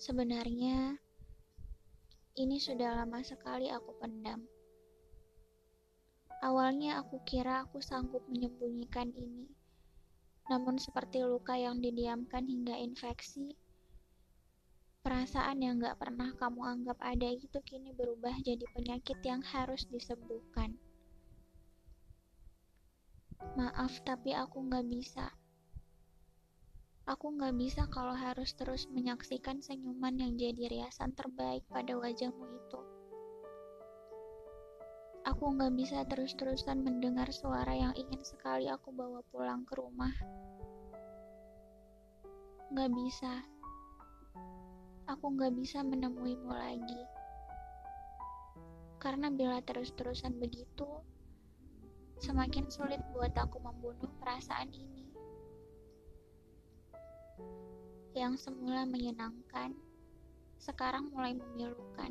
Sebenarnya, ini sudah lama sekali aku pendam. Awalnya aku kira aku sanggup menyembunyikan ini, namun seperti luka yang didiamkan hingga infeksi, perasaan yang gak pernah kamu anggap ada itu kini berubah jadi penyakit yang harus disembuhkan. Maaf, tapi aku gak bisa. Aku gak bisa kalau harus terus menyaksikan senyuman yang jadi riasan terbaik pada wajahmu itu. Aku gak bisa terus-terusan mendengar suara yang ingin sekali aku bawa pulang ke rumah. Gak bisa. Aku gak bisa menemuimu lagi. Karena bila terus-terusan begitu, semakin sulit buat aku membunuh perasaan ini. Yang semula menyenangkan, sekarang mulai memilukan.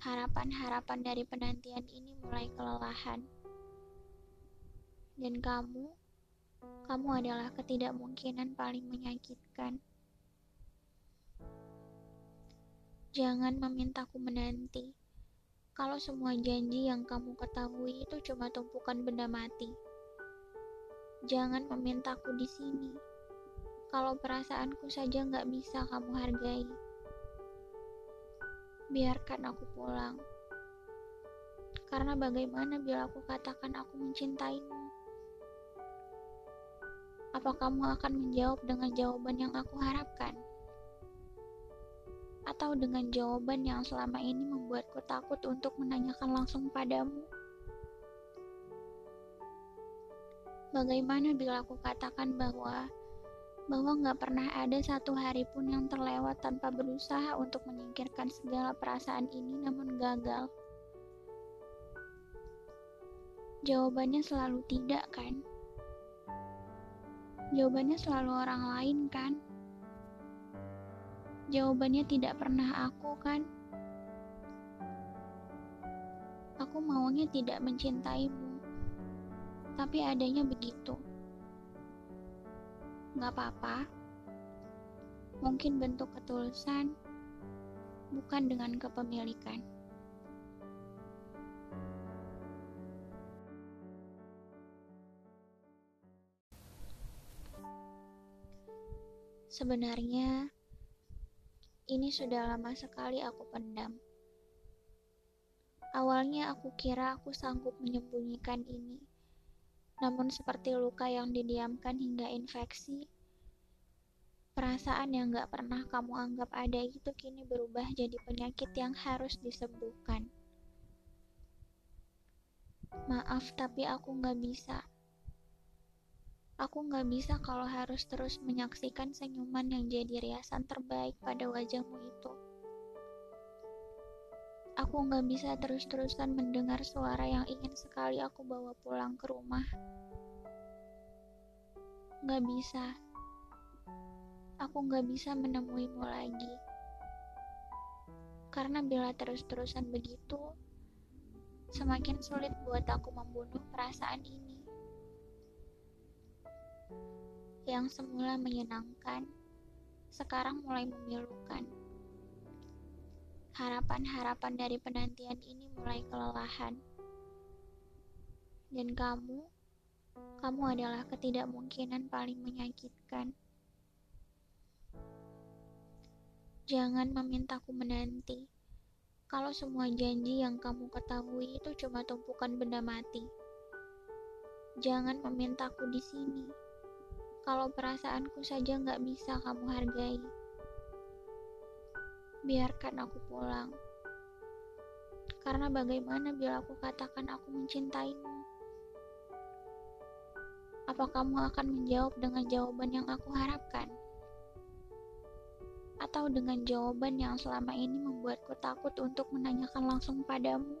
Harapan-harapan dari penantian ini mulai kelelahan. Dan kamu, kamu adalah ketidakmungkinan paling menyakitkan. Jangan memintaku menanti. Kalau semua janji yang kamu ketahui itu cuma tumpukan benda mati. Jangan memintaku di sini kalau perasaanku saja nggak bisa kamu hargai. Biarkan aku pulang. Karena bagaimana bila aku katakan aku mencintaimu? Apa kamu akan menjawab dengan jawaban yang aku harapkan? Atau dengan jawaban yang selama ini membuatku takut untuk menanyakan langsung padamu? Bagaimana bila aku katakan bahwa bahwa nggak pernah ada satu hari pun yang terlewat tanpa berusaha untuk menyingkirkan segala perasaan ini namun gagal. Jawabannya selalu tidak kan? Jawabannya selalu orang lain kan? Jawabannya tidak pernah aku kan? Aku maunya tidak mencintaimu, tapi adanya begitu. Gak apa-apa. Mungkin bentuk ketulusan bukan dengan kepemilikan. Sebenarnya, ini sudah lama sekali aku pendam. Awalnya aku kira aku sanggup menyembunyikan ini namun seperti luka yang didiamkan hingga infeksi, perasaan yang gak pernah kamu anggap ada itu kini berubah jadi penyakit yang harus disembuhkan. Maaf, tapi aku gak bisa. Aku gak bisa kalau harus terus menyaksikan senyuman yang jadi riasan terbaik pada wajahmu itu. Aku nggak bisa terus-terusan mendengar suara yang ingin sekali aku bawa pulang ke rumah. Nggak bisa. Aku nggak bisa menemuimu lagi. Karena bila terus-terusan begitu, semakin sulit buat aku membunuh perasaan ini. Yang semula menyenangkan, sekarang mulai memilukan. Harapan-harapan dari penantian ini mulai kelelahan. Dan kamu, kamu adalah ketidakmungkinan paling menyakitkan. Jangan memintaku menanti. Kalau semua janji yang kamu ketahui itu cuma tumpukan benda mati. Jangan memintaku di sini. Kalau perasaanku saja nggak bisa kamu hargai biarkan aku pulang. Karena bagaimana bila aku katakan aku mencintaimu? Apa kamu akan menjawab dengan jawaban yang aku harapkan? Atau dengan jawaban yang selama ini membuatku takut untuk menanyakan langsung padamu?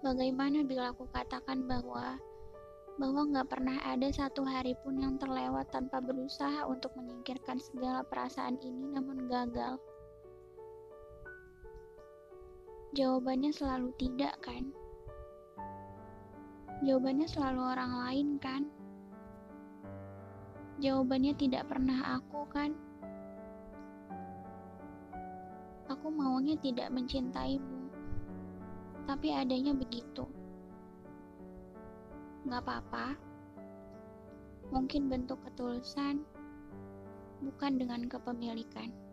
Bagaimana bila aku katakan bahwa bahwa nggak pernah ada satu hari pun yang terlewat tanpa berusaha untuk menyingkirkan segala perasaan ini namun gagal. Jawabannya selalu tidak kan? Jawabannya selalu orang lain kan? Jawabannya tidak pernah aku, kan? Aku maunya tidak mencintaimu, tapi adanya begitu. Gak apa-apa, mungkin bentuk ketulusan bukan dengan kepemilikan.